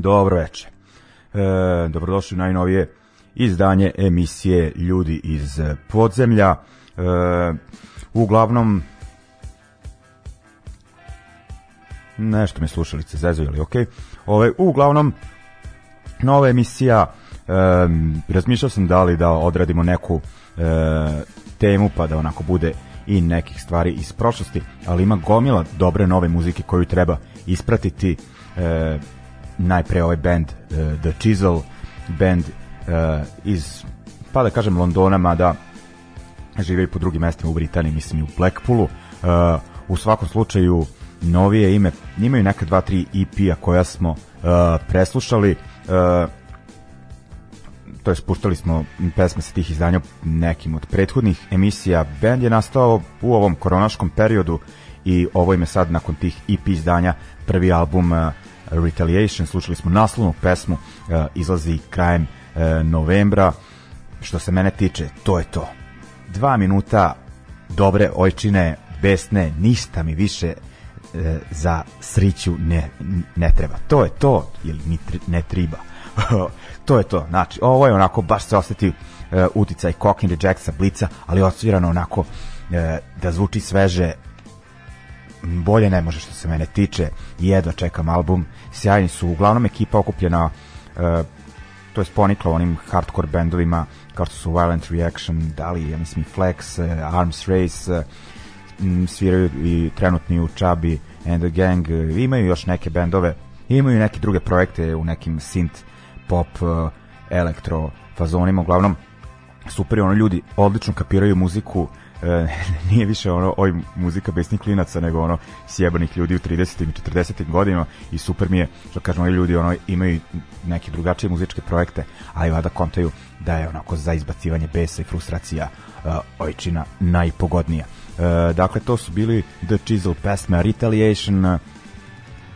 Dobro veče. E, dobrodošli u najnovije izdanje emisije Ljudi iz podzemlja. E, uglavnom, nešto me slušalice zezuju, ali ok. Ove, uglavnom, nova emisija, e, razmišljao sam da li da odradimo neku e, temu, pa da onako bude i nekih stvari iz prošlosti, ali ima gomila dobre nove muzike koju treba ispratiti. E, najpre ovaj band uh, The Chisel, band uh, iz, pa da kažem, Londona, mada žive i po drugim mestima u Britaniji, mislim i u Blackpoolu. Uh, u svakom slučaju, novije ime, imaju neka dva, tri EP-a koja smo uh, preslušali, uh, to je spuštali smo pesme sa tih izdanja nekim od prethodnih emisija. Band je nastao u ovom koronaškom periodu i ovo im je sad nakon tih EP izdanja prvi album uh, Retaliation, slušali smo naslovnu pesmu, e, izlazi krajem e, novembra. Što se mene tiče, to je to. Dva minuta dobre ojčine, besne, ništa mi više e, za sriću ne, ne treba. To je to, ili ne triba. to je to, znači, ovo je onako, baš se osjeti uticaj Cocking the Jacksa, Blica, ali osvirano onako da zvuči sveže, bolje ne može što se mene tiče jedva čekam album sjajni su uglavnom ekipa okupljena e, to je poniklo onim hardcore bendovima kao što su Violent Reaction da li ja mislim Flex, e, Arms Race e, sviraju i trenutni u Chubby and the Gang e, imaju još neke bendove imaju neke druge projekte u nekim synth pop e, elektro fazonima uglavnom super oni ljudi odlično kapiraju muziku e, nije više ono oj muzika besnih klinaca nego ono sjebanih ljudi u 30. i 40. godinama i super mi je što kažemo ovi ljudi ono imaju neke drugačije muzičke projekte ali vada kontaju da je onako za izbacivanje besa i frustracija e, ojčina najpogodnija e, dakle to su bili The Chisel pesma Retaliation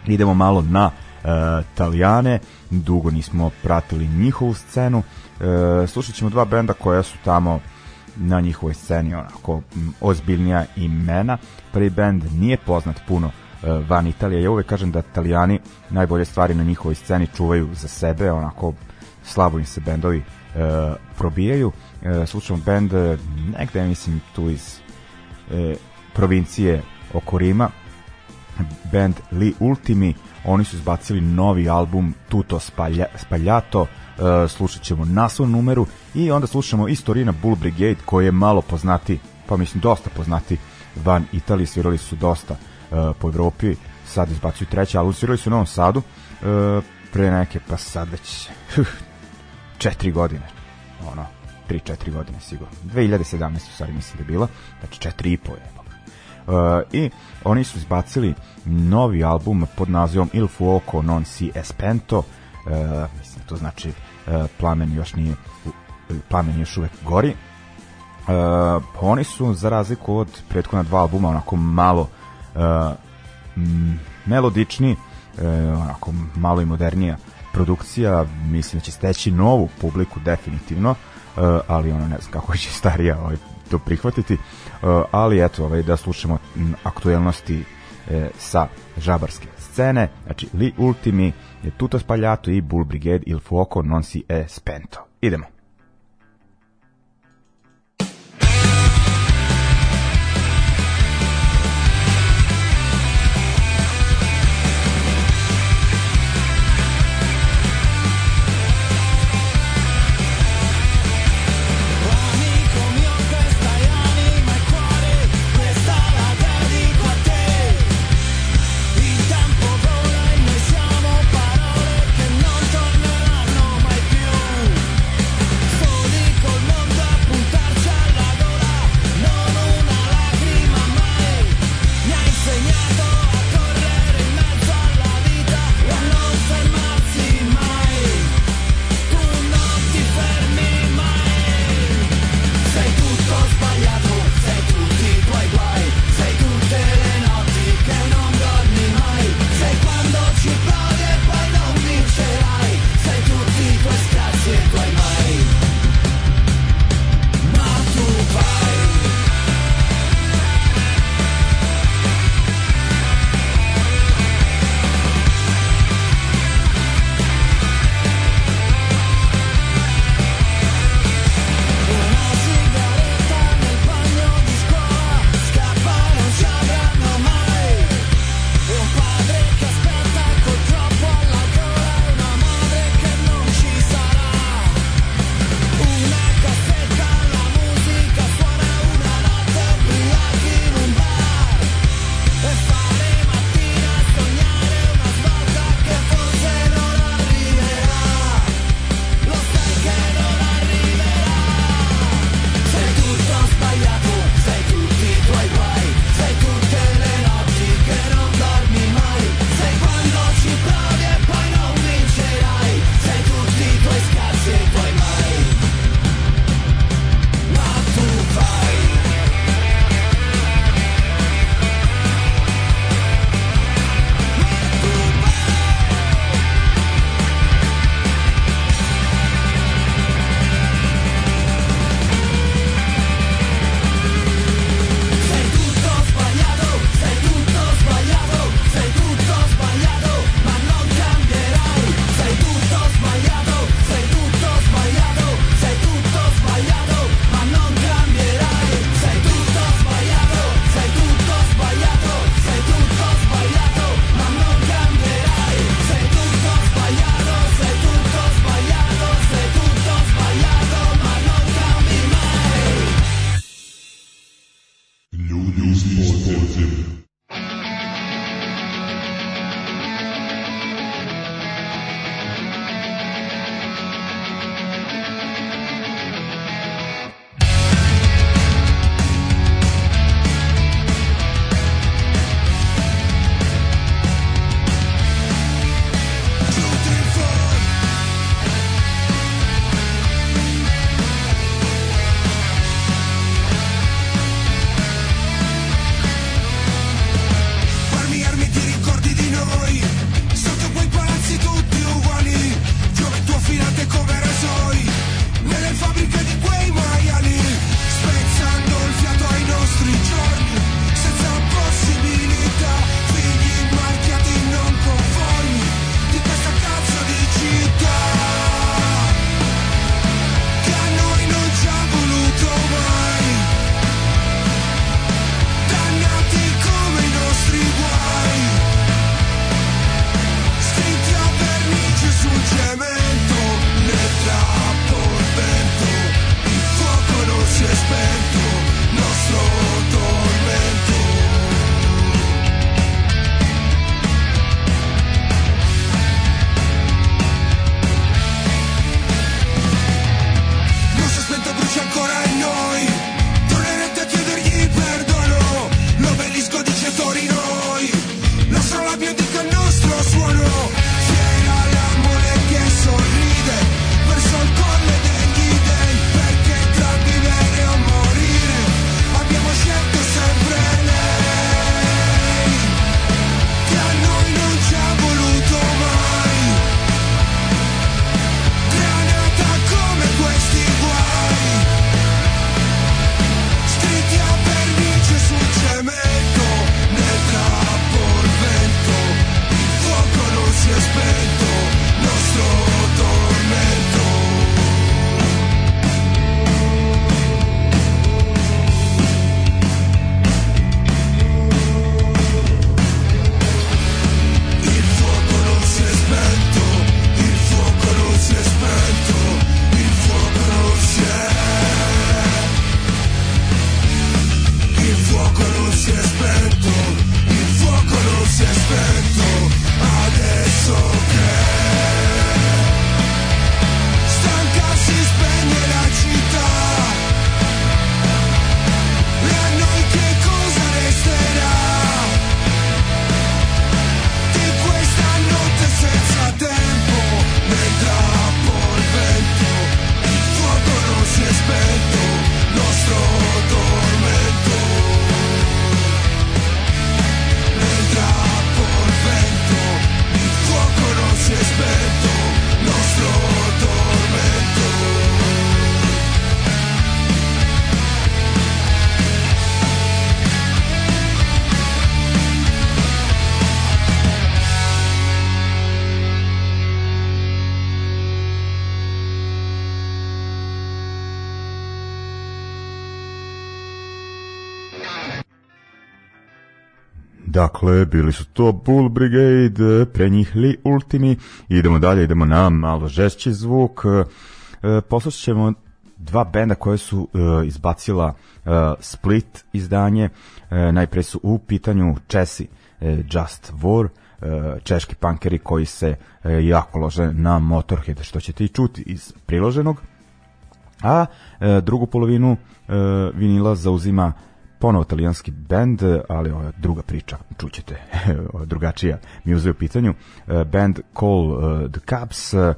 idemo malo na e, Talijane dugo nismo pratili njihovu scenu e, slušat ćemo dva benda koja su tamo na njihovoj sceni onako ozbiljnija imena. Prvi band nije poznat puno e, van Italije. Ja uvek kažem da Italijani najbolje stvari na njihovoj sceni čuvaju za sebe, onako slabo im se bendovi e, probijaju. E, slučajno bend e, negde, mislim, tu iz e, provincije oko Rima, band Li Ultimi, oni su izbacili novi album Tuto Spalja, Spaljato, e, slušat ćemo na svom numeru I onda slušamo iz Torina Bull Brigade koji je malo poznati, pa mislim dosta poznati van Italije, svirali su dosta uh, po Evropi, sad izbacuju treći ali svirali su u Novom Sadu uh, pre neke, pa sad već četiri godine, ono, 3-4 godine sigurno. 2017 u stvari mislim da je bila, znači 4 i po je. Uh, e, I oni su izbacili novi album pod nazivom Il Fuoco non si espento, uh, mislim to znači uh, plamen još nije plamen još uvek gori. E, oni su, za razliku od prethodna dva albuma, onako malo e, melodični, e, onako malo i modernija produkcija, mislim da će steći novu publiku definitivno, e, ali ono ne znam kako će starija ovaj, to prihvatiti, e, ali eto, ovaj, da slušamo aktuelnosti e, sa žabarske scene, znači Li Ultimi, Tutto Spagliato i Bull Brigade il Fuoco non si è e spento. Idemo. Dakle, bili su to Bull Brigade, pre njih Lee Ultimi. Idemo dalje, idemo na malo žešći zvuk. E, poslušat dva benda koje su e, izbacila e, Split izdanje. E, najpre su u pitanju Česi e, Just War, e, češki pankeri koji se e, jako lože na Motorhead, što ćete i čuti iz priloženog. A e, drugu polovinu vinila zauzima ponovo italijanski band, ali ovo je druga priča, čućete, drugačija mi uze u pitanju. E, band Call e, the Caps, e,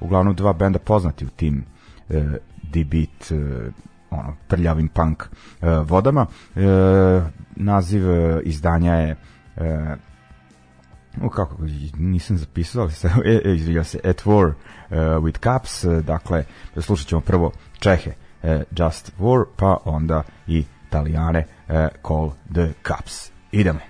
uglavnom dva benda poznati u tim D-Beat ono, prljavim punk vodama. Naziv izdanja je o kako, nisam zapisao, ali se, e, se, At War uh, with Caps, dakle, slušat ćemo prvo Čehe, uh, Just War, pa onda i Italijane uh, eh, Call the Cups. Idemo.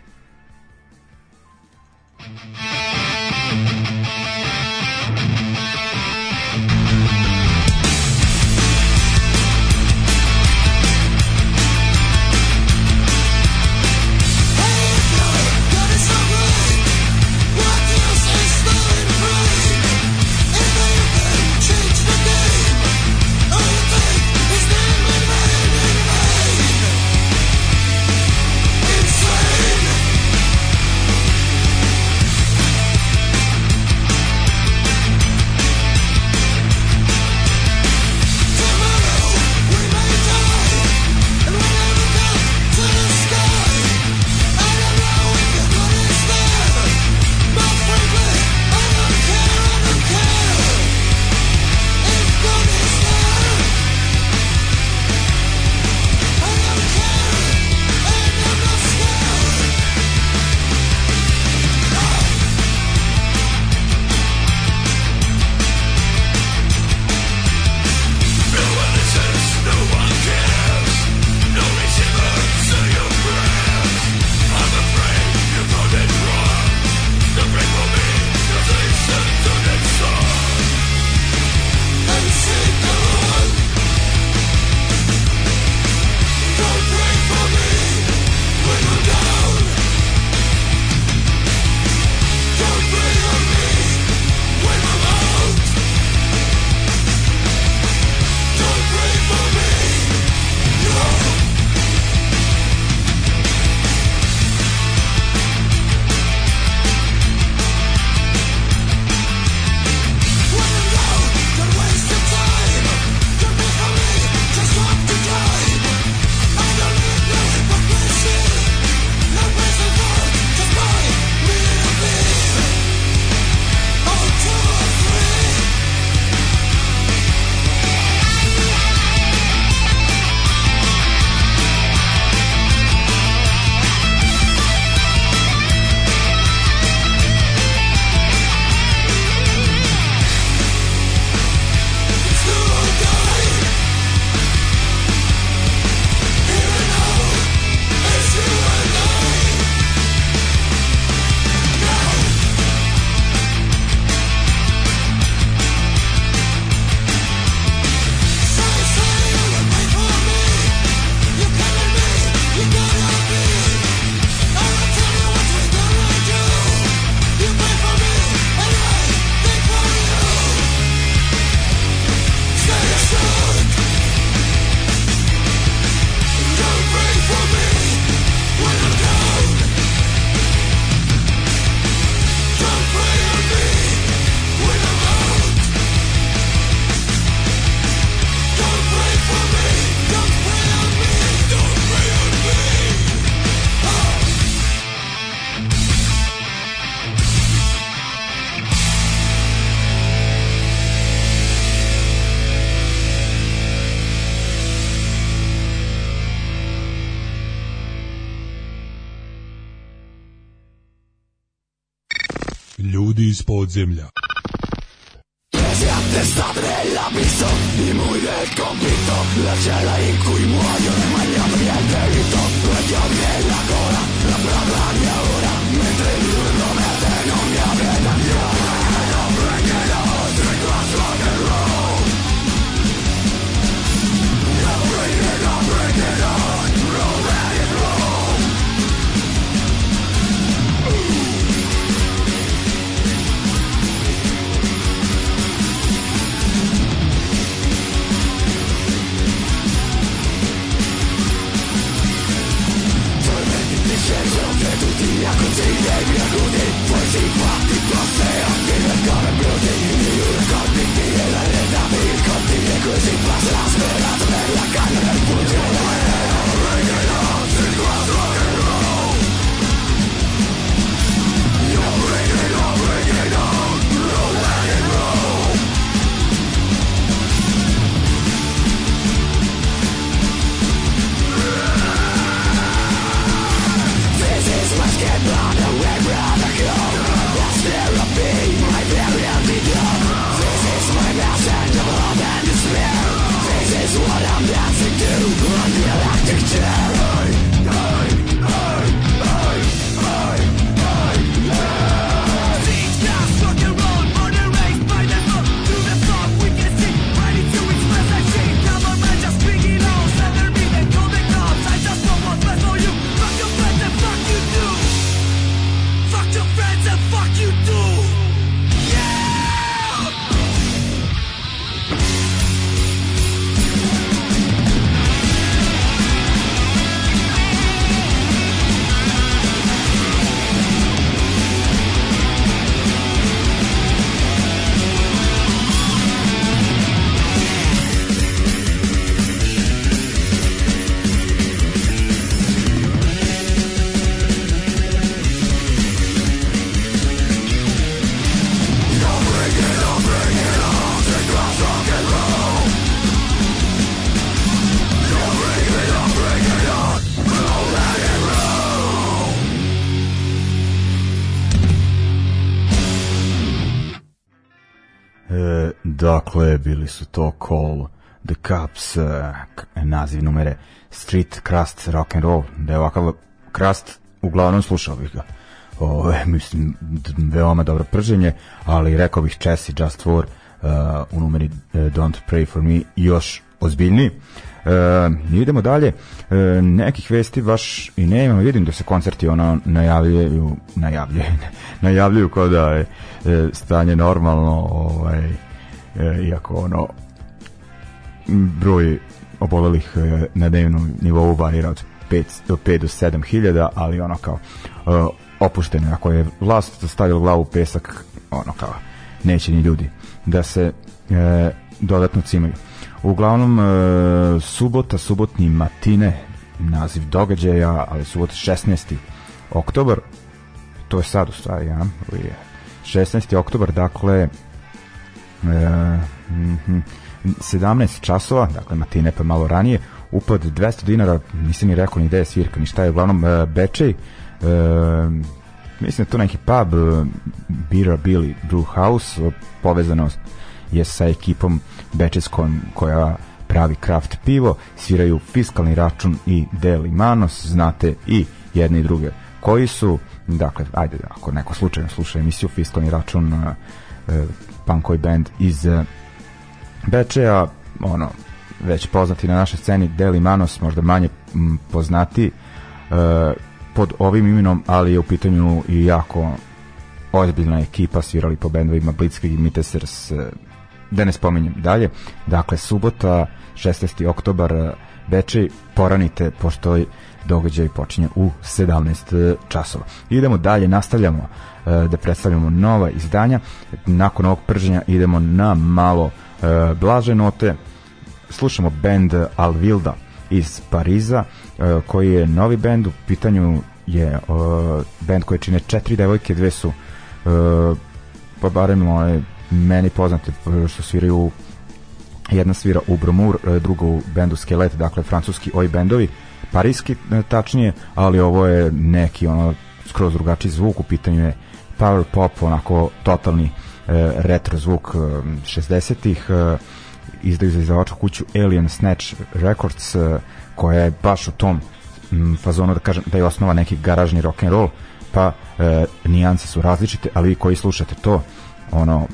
земля. Therapy bili su to Call, The Cups, uh, eh, naziv numere Street Crust Rock and Roll, da je ovakav Crust, uglavnom slušao bih ga. Ove, mislim, veoma dobro prženje, ali rekao bih Chess Just For uh, eh, u numeri uh, Don't Pray For Me još ozbiljniji. Uh, idemo dalje, uh, nekih vesti baš i ne imamo, vidim da se koncerti ono najavljuju, najavljuju, najavljuju kao da je stanje normalno, ovaj, e, iako ono broj obolelih e, na dnevnom nivou varira od 5 do 5 do 7 hiljada, ali ono kao e, opušteno, ako je vlast stavila glavu u pesak, ono kao neće ni ljudi da se e, dodatno cimaju. Uglavnom, e, subota, subotni matine, naziv događaja, ali subota 16. oktobar, to je sad u stvari, ja? 16. oktobar, dakle, E, mm, 17 časova, dakle matine pa malo ranije, upad 200 dinara, nisam ni rekao ni gde je svirka, ni šta je, uglavnom e, Bečej, e, mislim da to neki pub Beer Billy Brew House povezanost je sa ekipom Bečeskom koja pravi kraft pivo, sviraju fiskalni račun i Deli Manos, znate i jedne i druge koji su, dakle, ajde, ako neko slučajno sluša emisiju fiskalni račun e, punkový band iz e, Bečeja, ono, već poznati na našoj sceni Deli Manos, možda manje poznati e, pod ovim imenom, ali je u pitanju i jako ozbiljna ekipa svirali po bendovima Blitzkrieg i Mitesers, e, da ne spominjem dalje. Dakle, subota, 16. oktobar, Bečej, e, poranite, pošto događaj počinje u 17 e, časova. Idemo dalje, nastavljamo. E, da predstavljamo nova izdanja. Nakon ovog prženja idemo na malo e, blaže note. Slušamo band Alvilda iz Pariza, e, koji je novi band, u pitanju je band koji čine četiri devojke, dve su pa barem one meni poznate što sviraju jedna svira u Bromur, druga u bendu Skelet, dakle francuski oj bendovi, parijski tačnije, ali ovo je neki ono skroz drugačiji zvuk, u pitanju je power pop, onako totalni e, retro zvuk e, 60-ih, e, izdaju za izdavačku kuću Alien Snatch Records, e, koja je baš u tom m, fazonu, da kažem, da je osnova neki garažni rock and roll, pa e, nijanse su različite, ali vi koji slušate to, ono,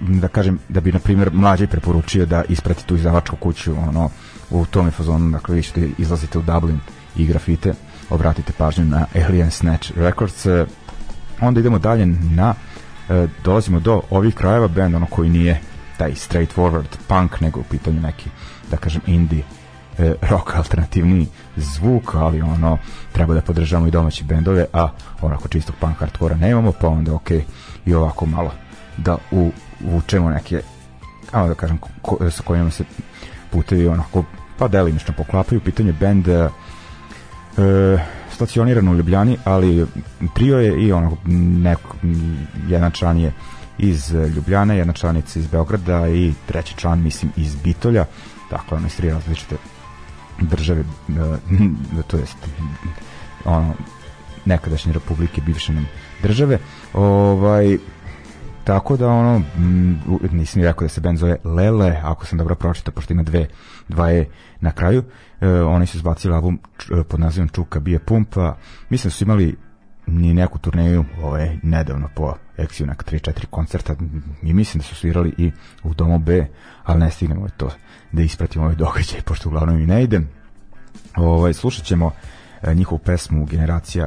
da kažem, da bi, na primjer, mlađi preporučio da isprati tu izdavačku kuću, ono, u tom fazonu, dakle, vi ćete izlazite u Dublin i grafite, obratite pažnju na Alien Snatch Records, e, onda idemo dalje na e, dolazimo do ovih krajeva bend ono koji nije taj straightforward punk nego u pitanju neki da kažem indie e, rock alternativni zvuk, ali ono treba da podržamo i domaće bendove, a onako čistog punk hardcora nemamo, pa onda ok i ovako malo da uvučemo neke ajmo da kažem ko, sa kojima se putevi onako pa delimično poklapaju, u pitanju bend e, stacioniran u Ljubljani, ali trio je i ono neko, jedna član je iz Ljubljane, jedna članica iz Beograda i treći član mislim iz Bitolja, dakle ono iz tri različite države, e, to jest ono nekadašnje republike bivše nam države. Ovaj tako da ono nisam rekao da se bend zove Lele, ako sam dobro pročitao, pošto ima dve dva je na kraju. E, oni su zbacili album e, pod nazivom Čuka bije pumpa. Mislim da su imali ni neku turneju ovaj, nedavno po Exiju na 3-4 koncerta i mislim da su svirali i u Domu B, ali ne stignemo to da ispratimo ove događaje pošto uglavnom i ne idem. Ovaj, slušat ćemo e, njihovu pesmu Generacija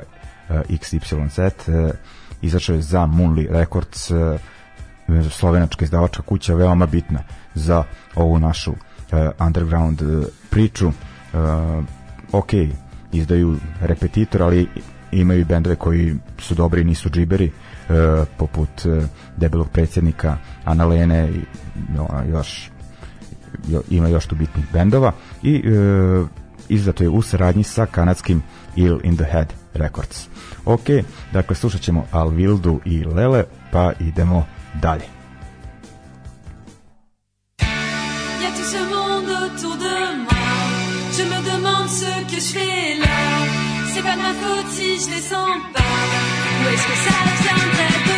e, XYZ, izašao je za Moonly Records, slovenačka izdavačka kuća, veoma bitna za ovu našu Eh, underground eh, priču eh, ok, izdaju repetitor, ali imaju i bendove koji su dobri i nisu džiberi uh, poput debelog predsjednika Analene i još ima još tu bitnih bendova i uh, izdato je u saradnji sa kanadskim Ill in the Head Records. Ok, dakle slušat ćemo Alvildu i Lele, pa idemo dalje. tout ce monde autour de moi. Je me demande ce que je fais là. C'est pas de ma faute si je les sens pas. Où est-ce que ça viendrait de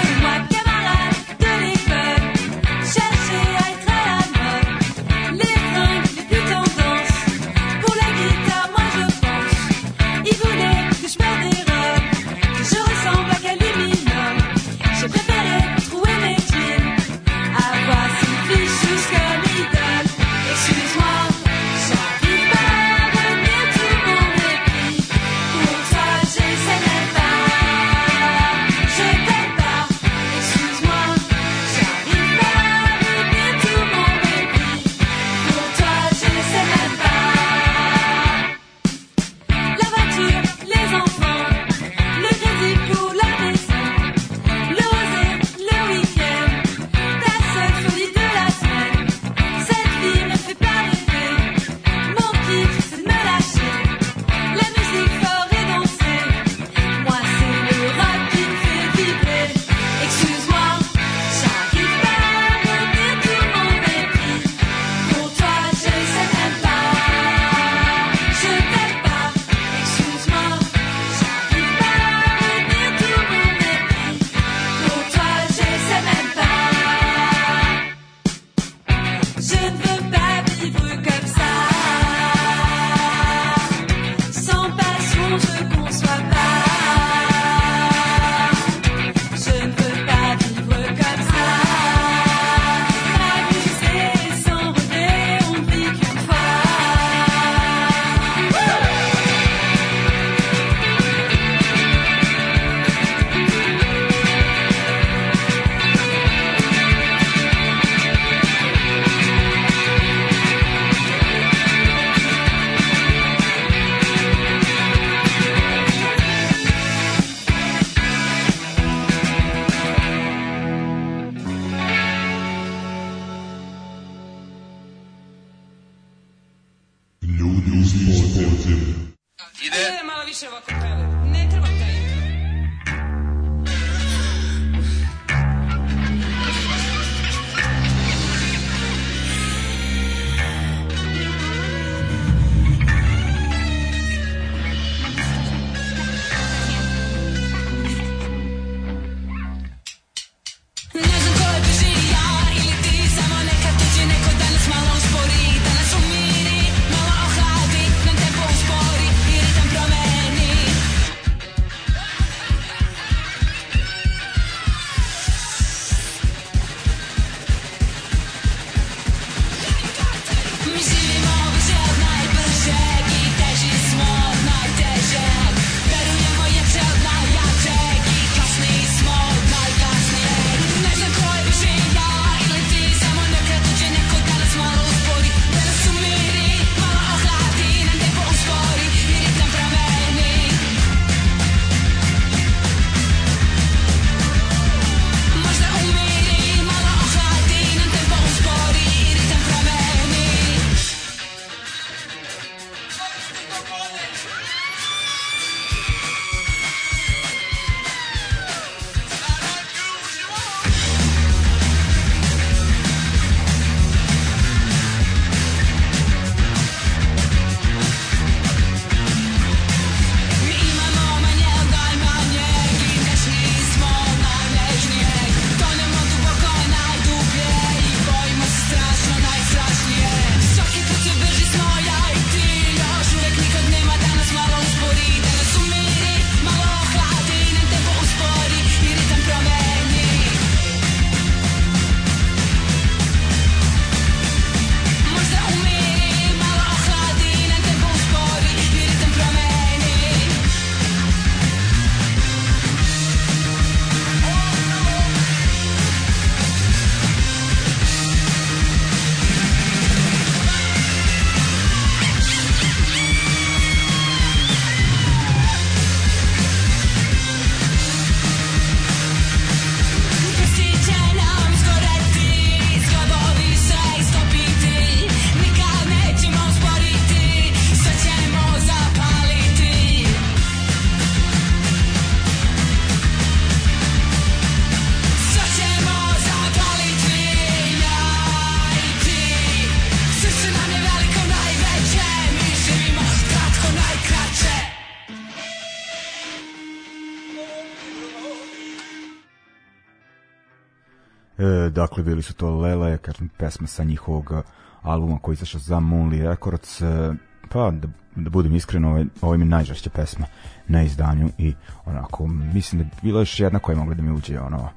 Dakle, bili su to Lela je pesma sa njihovog uh, albuma koji izašao za Moonly Records. Uh, pa, da, da budem iskren, ovaj, ovo, ovo je mi najžašća pesma na izdanju i onako, mislim da je bila još jedna koja je mogla da mi uđe ono,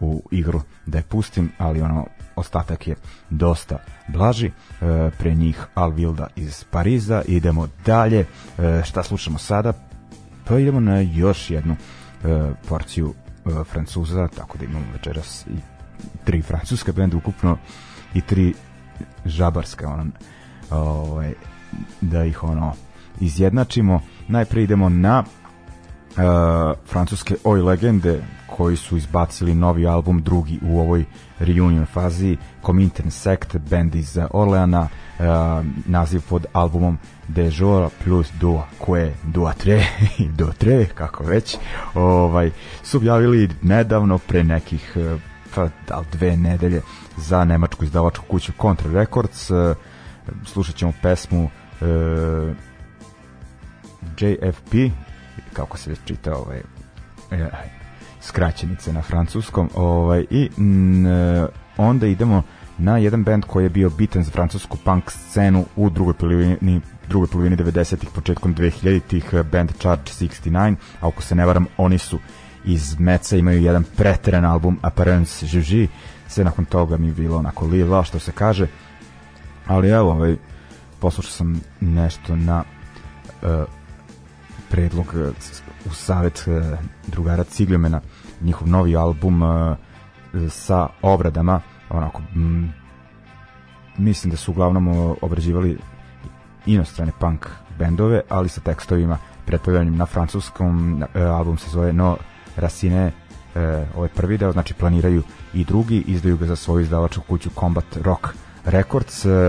u igru da je pustim, ali ono, ostatak je dosta blaži. E, pre njih Alvilda iz Pariza. Idemo dalje. E, šta slušamo sada? Pa idemo na još jednu e, porciju Francuza, tako da imamo večeras i tri francuska benda ukupno i tri žabarska ono, ovaj, da ih ono izjednačimo najpre idemo na e, francuske Oj Legende koji su izbacili novi album drugi u ovoj reunion fazi Comintern Sect band iz Orleana e, naziv pod albumom De Jour plus Dua koje Dua Tre i Do Tre kako već ovaj, su objavili nedavno pre nekih eh, UEFA, da dve nedelje za nemačku izdavačku kuću Contra Records. E, slušat ćemo pesmu e, JFP, kako se već čita ovaj, e, skraćenice na francuskom, ovaj, i n, e, onda idemo na jedan band koji je bio bitan za francusku punk scenu u drugoj polovini drugoj polovini 90-ih, početkom 2000-ih, band Charge 69, a ako se ne varam, oni su uh, iz Meca imaju jedan preteren album Apparence Juji sve nakon toga mi je bilo onako lila što se kaže ali evo ovaj, poslušao sam nešto na uh, predlog e, u savet uh, drugara Cigljomena njihov novi album uh, sa obradama onako mm, mislim da su uglavnom obrađivali inostrane punk bendove ali sa tekstovima pretpostavljanjem na francuskom album se zove No Rasine e, ovaj prvi deo, znači planiraju i drugi, izdaju ga za svoju izdavačku kuću Combat Rock Records. E, e,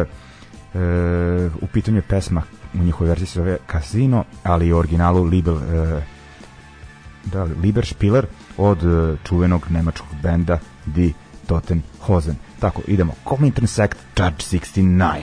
u pitanju pesma u njihovoj verziji se zove Casino, ali i originalu Libel e, da, Liber Spiller od e, čuvenog nemačkog benda Die Hosen. Tako, idemo. Come Intersect Charge 69.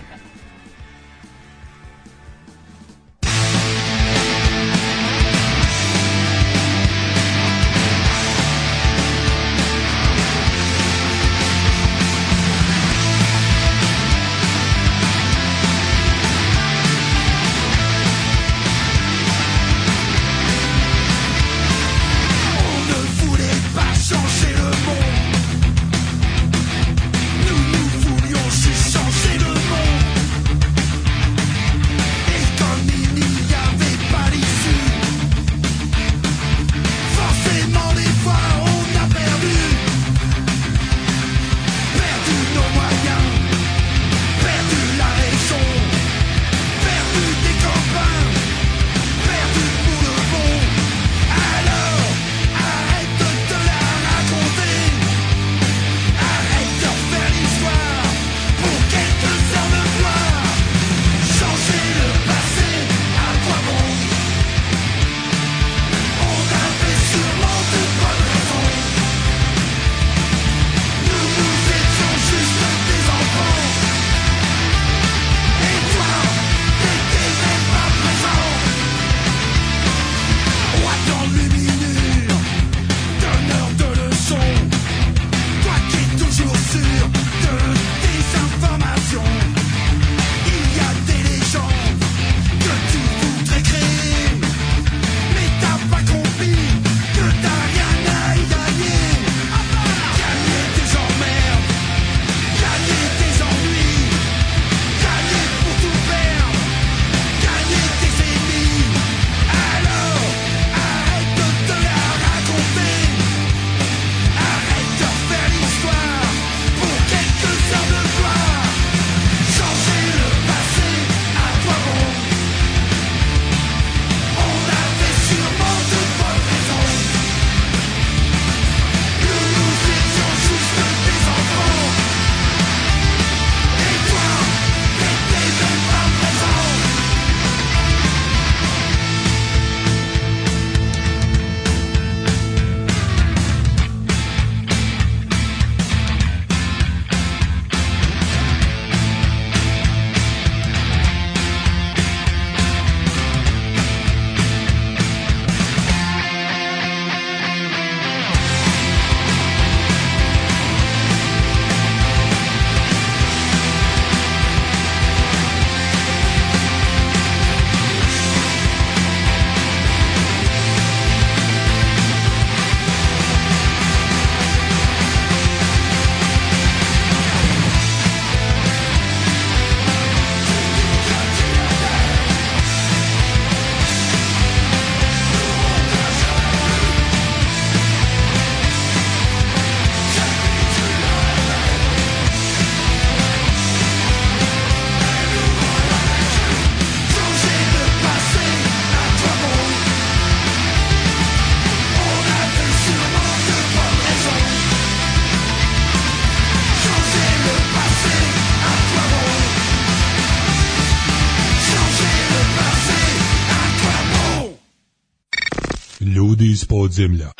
podzemlja.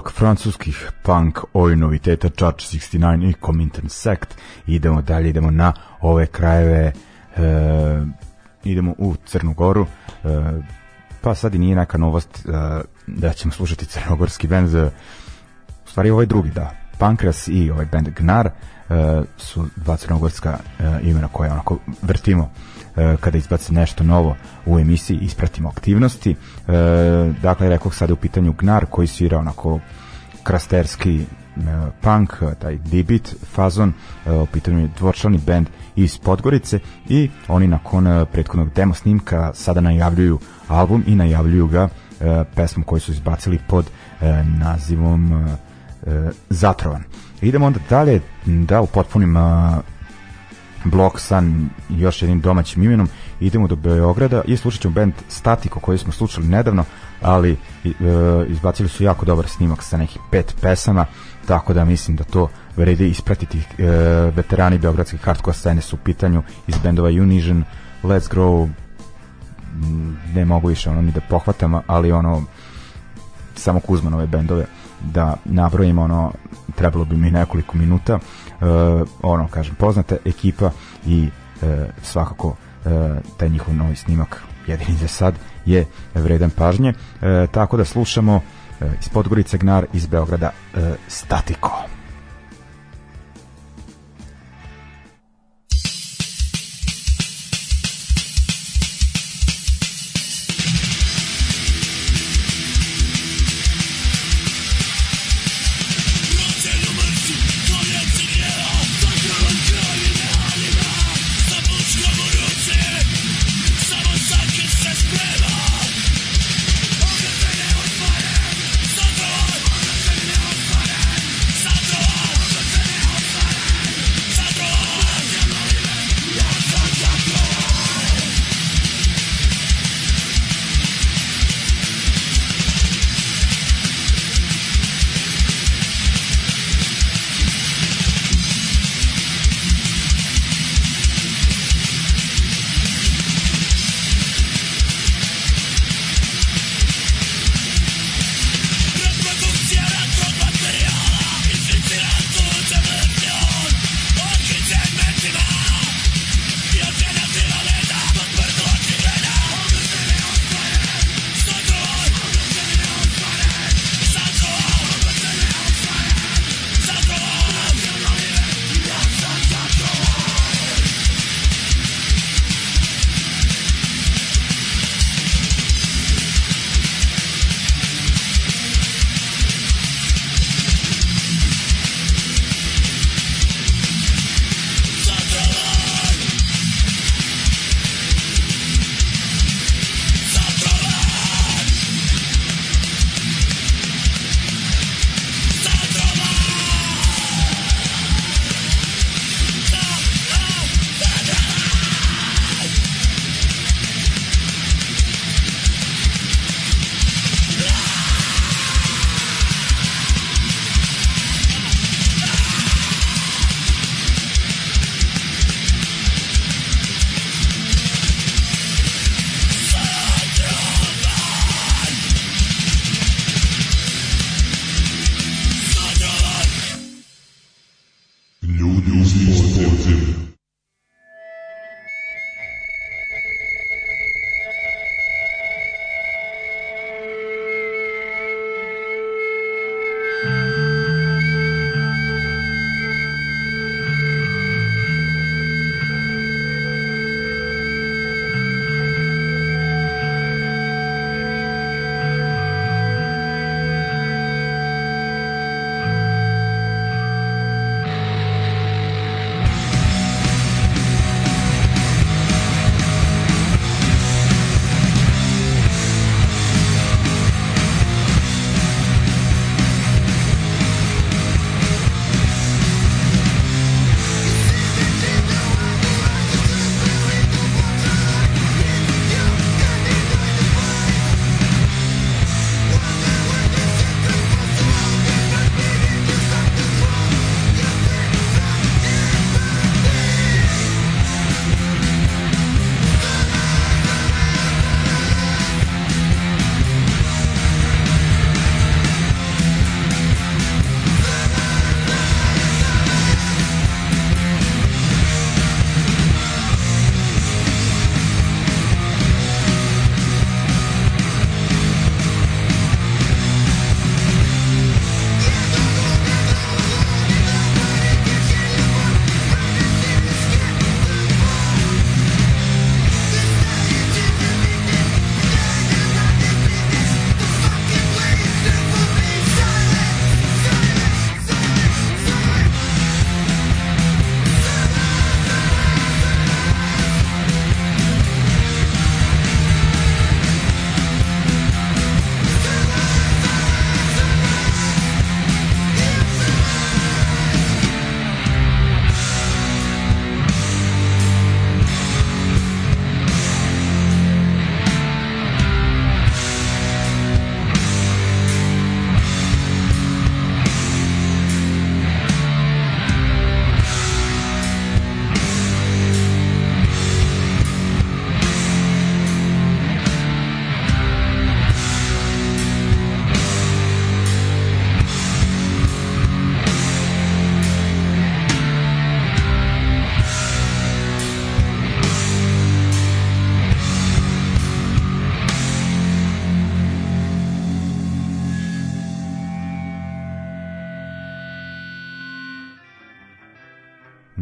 blok francuskih punk oj noviteta Charge 69 i Comintern Sect idemo dalje, idemo na ove krajeve e, idemo u Crnu Goru e, pa sad i nije neka novost e, da ćemo slušati crnogorski band e, u stvari ovaj drugi da Pankras i ovaj band Gnar e, su dva crnogorska e, imena koje onako vrtimo e, kada izbaci nešto novo u emisiji ispratimo aktivnosti dakle rekao sada u pitanju Gnar koji svira onako krasterski punk, taj debit fazon, u pitanju je dvorčani band iz Podgorice i oni nakon prethodnog demo snimka sada najavljuju album i najavljuju ga pesmu koju su izbacili pod nazivom E, zatrovan. Idemo onda dalje, da upotpunim e, blok sa još jednim domaćim imenom. Idemo do Beograda i slušat ćemo band Statiko koji smo slušali nedavno, ali e, izbacili su jako dobar snimak sa nekih pet pesama, tako da mislim da to vredi ispratiti. E, veterani beogradske hardcore scene su u pitanju iz bendova Unision, Let's Grow, mm, ne mogu više ono ni da pohvatam, ali ono samo Kuzmanove bendove da nabrojim ono trebalo bi mi nekoliko minuta e, ono kažem poznata ekipa i e, svakako e, taj njihov novi snimak jedini za sad je vredan pažnje e, tako da slušamo e, iz Podgorice Gnar iz Beograda e, Statiko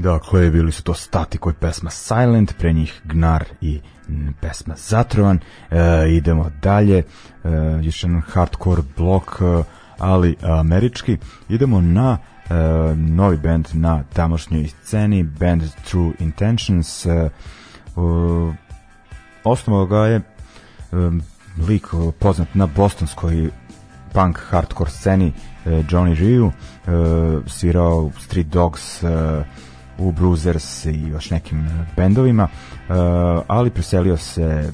Dakle, bili su to stati koji pesma Silent, pre njih Gnar i pesma Zatrovan. E, idemo dalje, e, još jedan hardcore blok, e, ali američki. Idemo na e, novi band na tamošnjoj sceni, band True Intentions. E, e, osnovao ga je e, lik poznat na bostonskoj punk hardcore sceni e, Johnny Ryu, e, svirao Street Dogs, e, u Bruisers i još nekim e, bendovima, e, ali preselio se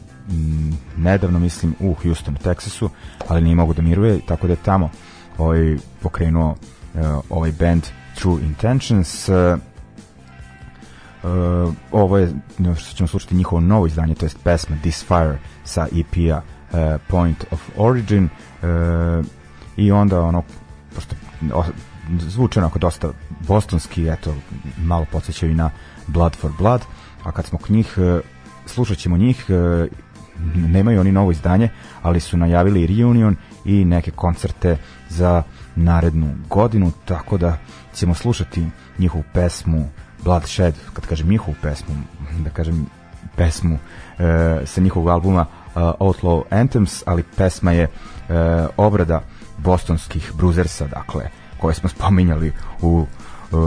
nedavno, mislim, u Houston, Teksasu, ali nije mogu da miruje, tako da je tamo ovaj, pokrenuo e, ovaj band True Intentions, uh, ovo je što ćemo slušati njihovo novo izdanje, to jest pesma This Fire sa EP-a Point of Origin uh, i onda ono pošto zvuče onako dosta bostonski, eto, malo podsjećaju na Blood for Blood, a kad smo k njih, e, slušat ćemo njih, e, nemaju oni novo izdanje, ali su najavili reunion i neke koncerte za narednu godinu, tako da ćemo slušati njihovu pesmu Bloodshed, kad kažem njihovu pesmu, da kažem pesmu e, sa njihovog albuma e, Outlaw Anthems, ali pesma je e, obrada bostonskih bruzersa, dakle, koje smo spominjali u uh,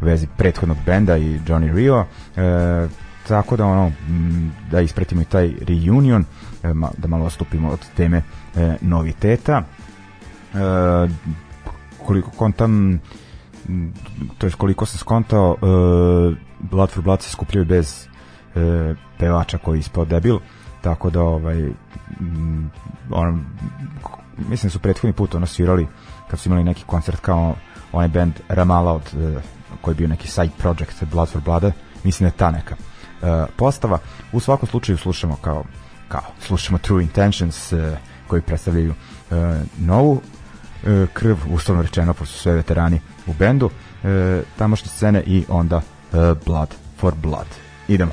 vezi prethodnog benda i Johnny Rio e, tako da ono da ispratimo i taj reunion e, da malo ostupimo od teme e, noviteta e, koliko kontam to je koliko sam skontao e, Blood for Blood se skupljaju bez e, pevača koji je ispao debil tako da ovaj on, mislim da su prethodni put ono svirali kad su imali neki koncert kao onaj band Ramala od, e, koji je bio neki side project Blood for Blood, mislim da je ta neka e, postava. U svakom slučaju slušamo kao, kao slušamo True Intentions e, koji predstavljaju novu krv, uslovno rečeno, pošto su sve veterani u bendu, tamošne scene i onda Blood for Blood. Idemo.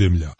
земля.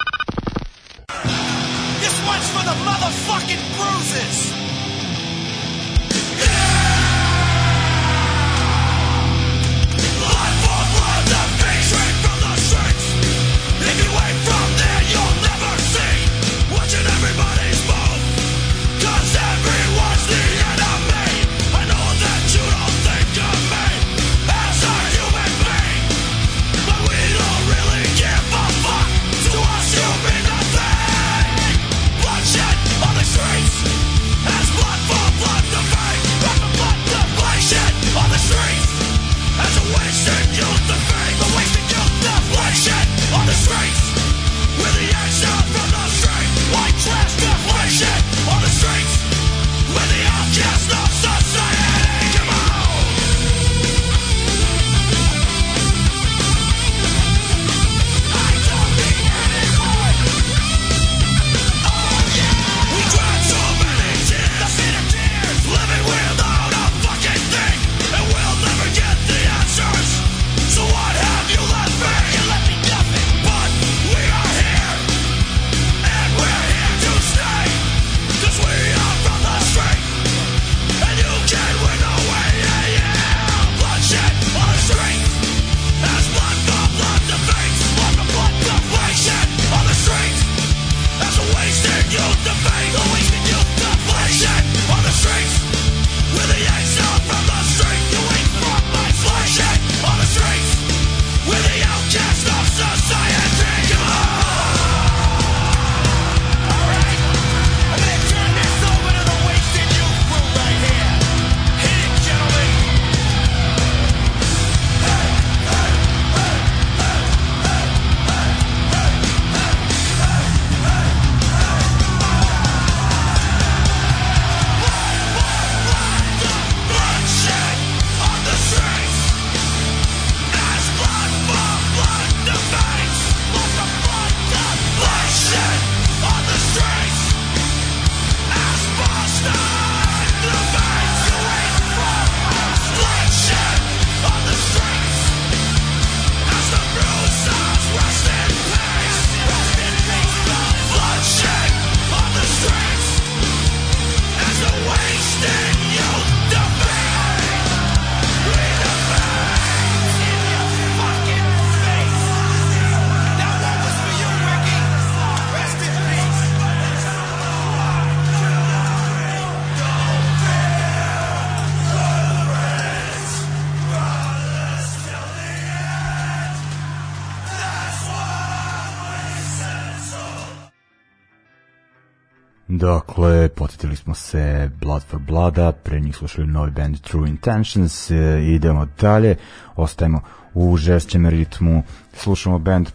Setili smo se Blood for Blooda, pre njih slušali novi band True Intentions, e, idemo dalje, ostajemo u žešćem ritmu, slušamo band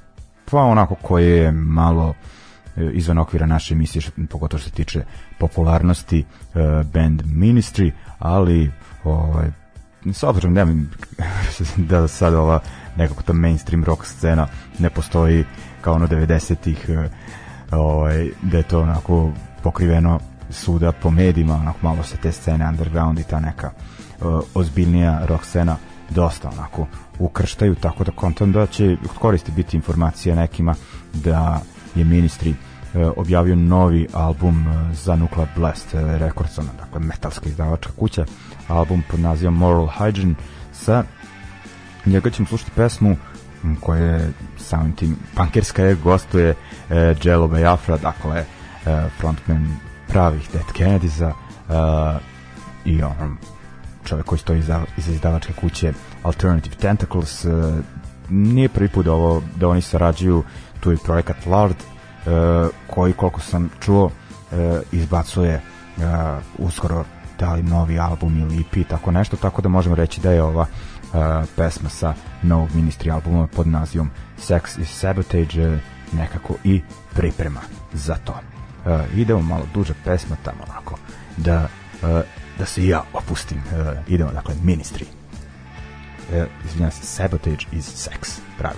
pa onako koji je malo e, izvan okvira naše emisije, pogotovo što se tiče popularnosti e, band Ministry, ali ovaj, s obzirom da, da sad ova nekako ta mainstream rock scena ne postoji kao ono 90-ih ovaj, da je to onako pokriveno suda po medijima, onako malo se te scene underground i ta neka uh, ozbiljnija rock scena dosta onako ukrštaju, tako da kontam da će koristi biti informacija nekima da je Ministri uh, objavio novi album uh, za Nuclear Blast uh, Records, ona, dakle metalska izdavačka kuća, album pod nazivom Moral Hygiene sa njega ćemo slušati pesmu koja je samim tim punkerska je gostuje e, uh, Jello Biafra, dakle e, frontman pravih Dead kennedys uh, i on čovjek koji stoji iza, iza izdavačke kuće Alternative Tentacles uh, nije prvi put da, ovo, da oni sarađuju tu i projekat Lard uh, koji koliko sam čuo uh, izbacuje uh, uskoro da li novi album ili EP tako nešto tako da možemo reći da je ova uh, pesma sa novog ministri albuma pod nazivom Sex is Sabotage uh, nekako i priprema za to uh, idemo malo duže pesma tamo onako da, uh, da se ja opustim uh, idemo dakle ministri uh, izvinjam se Sabotage is Sex pravi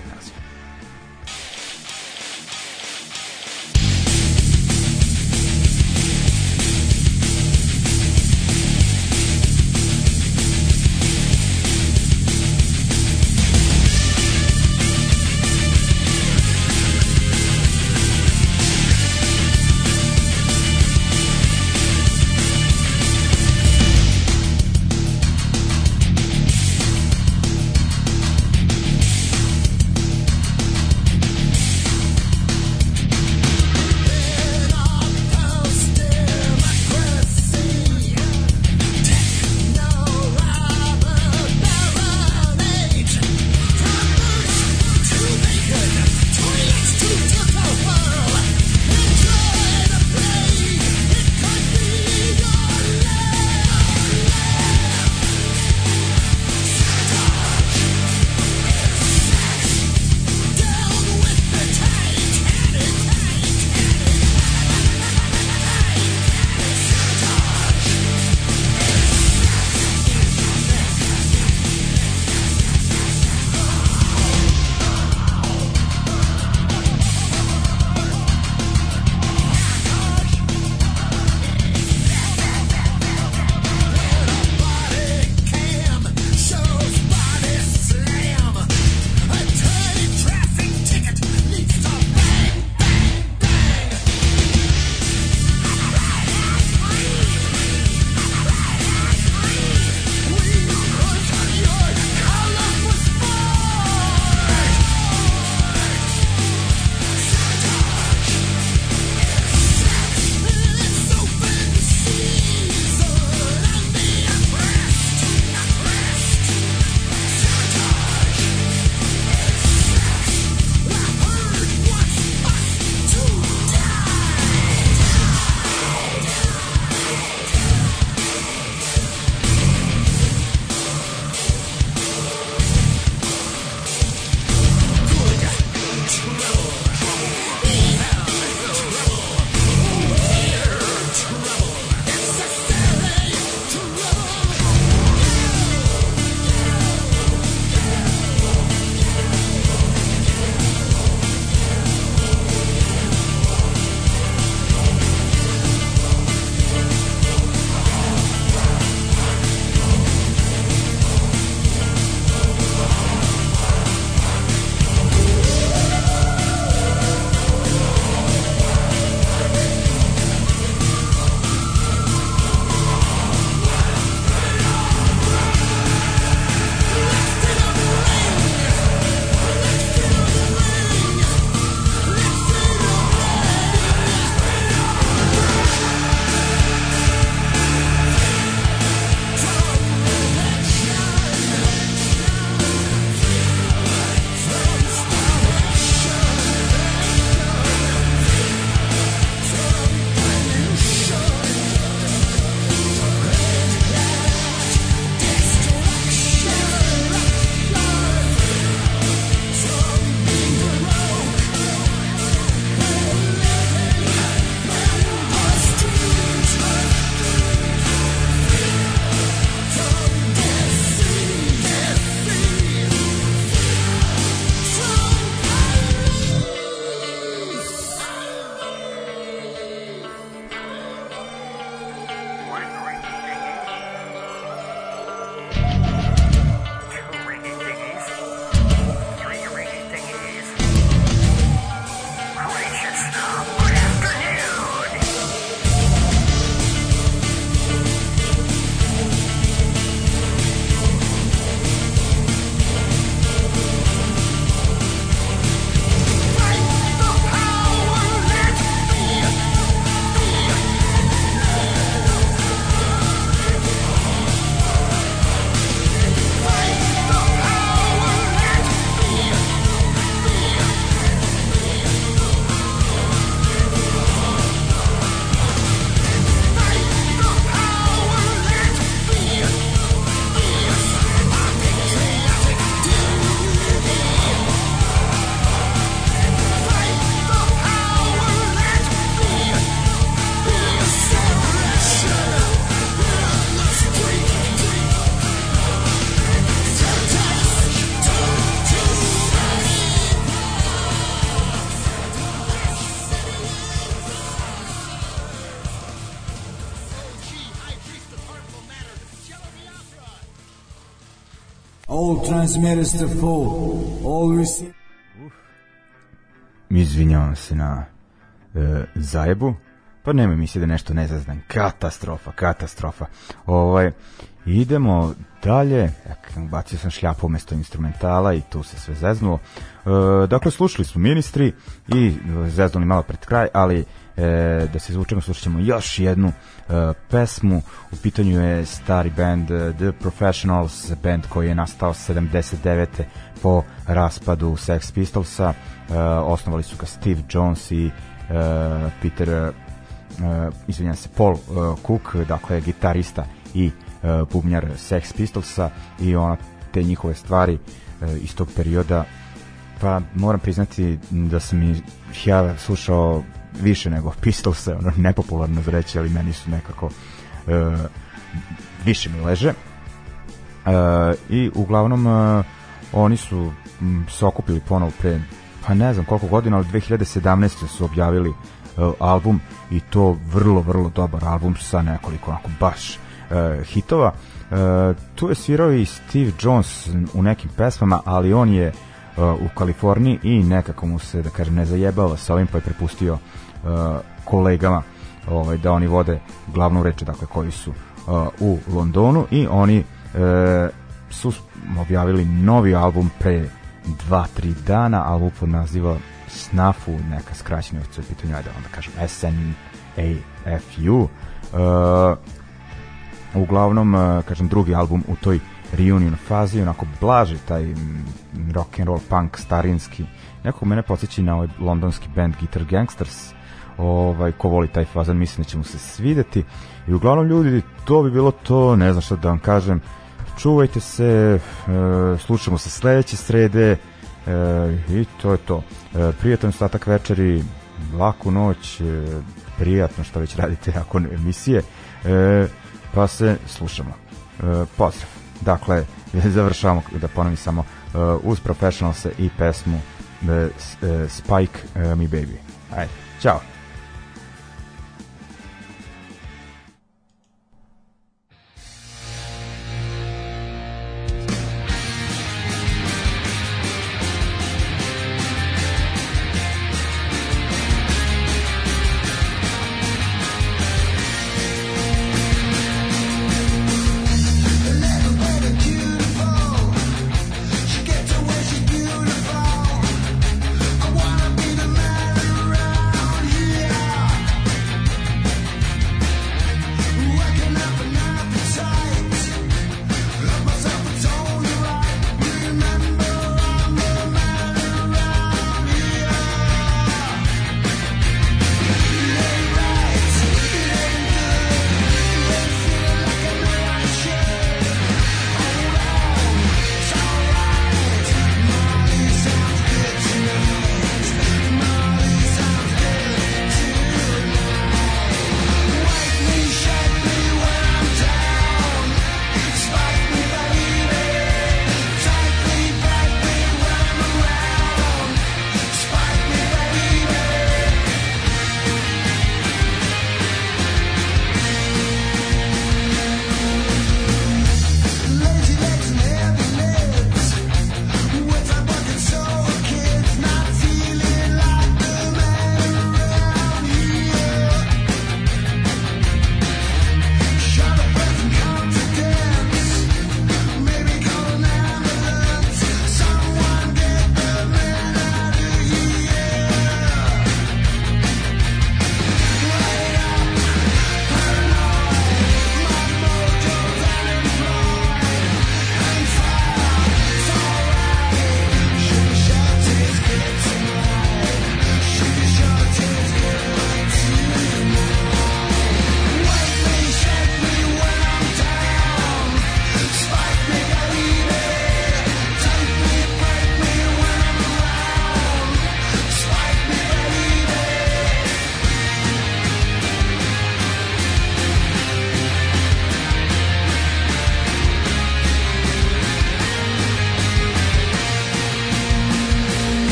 All transmitters to full. All receive... Izvinjavam se na e, zajebu. Pa nema mi se da nešto ne zaznam. Katastrofa, katastrofa. Ovaj, idemo dalje. Bacio sam šljapu umesto instrumentala i tu se sve zeznulo. E, dakle, slušali smo ministri i e, zeznuli malo pred kraj, ali e, da se izvučemo, slušat ćemo još jednu e, pesmu. U pitanju je stari band e, The Professionals, band koji je nastao 79. po raspadu Sex Pistolsa. E, osnovali su ga Steve Jones i e, Peter uh, izvinjam se, Paul uh, Cook, dakle gitarista i uh, bubnjar Sex Pistolsa i ona te njihove stvari uh, iz tog perioda pa moram priznati da sam i ja slušao više nego Pistolsa, ono nepopularno zreće, ali meni su nekako uh, više mi leže uh, i uglavnom uh, oni su m, se okupili ponovo pre pa ne znam koliko godina, ali 2017. su objavili uh, E, album i to vrlo, vrlo dobar album sa nekoliko onako baš e, hitova. E, tu je svirao i Steve Jones u nekim pesmama, ali on je u Kaliforniji i nekako mu se, da kažem, ne zajebava sa ovim, pa je prepustio kolegama ovaj, da oni vode glavnu reč, dakle, koji su u Londonu i oni su objavili novi album pre 2-3 dana, album pod nazivom SNAFU, neka skraćenica u pitanju, ajde onda kažem S-N-A-F-U. Uh, uglavnom, uh, kažem, drugi album u toj reunion fazi, onako blaži taj mm, rock and roll punk starinski. Nekako mene podsjeća na ovaj londonski band Guitar Gangsters. Ovaj ko voli taj fazan, mislim da će mu se svideti. I uglavnom ljudi, to bi bilo to, ne znam šta da vam kažem. Čuvajte se, e, slušamo se sledeće srede. E, I to je to. E, prijetan statak večeri, laku noć, e, prijatno što već radite ako ne emisije. E, pa se slušamo. E, pozdrav. Dakle, završavamo, da ponovim samo, e, uz Professional i pesmu e, e, Spike e, Me Baby. Ajde, čao.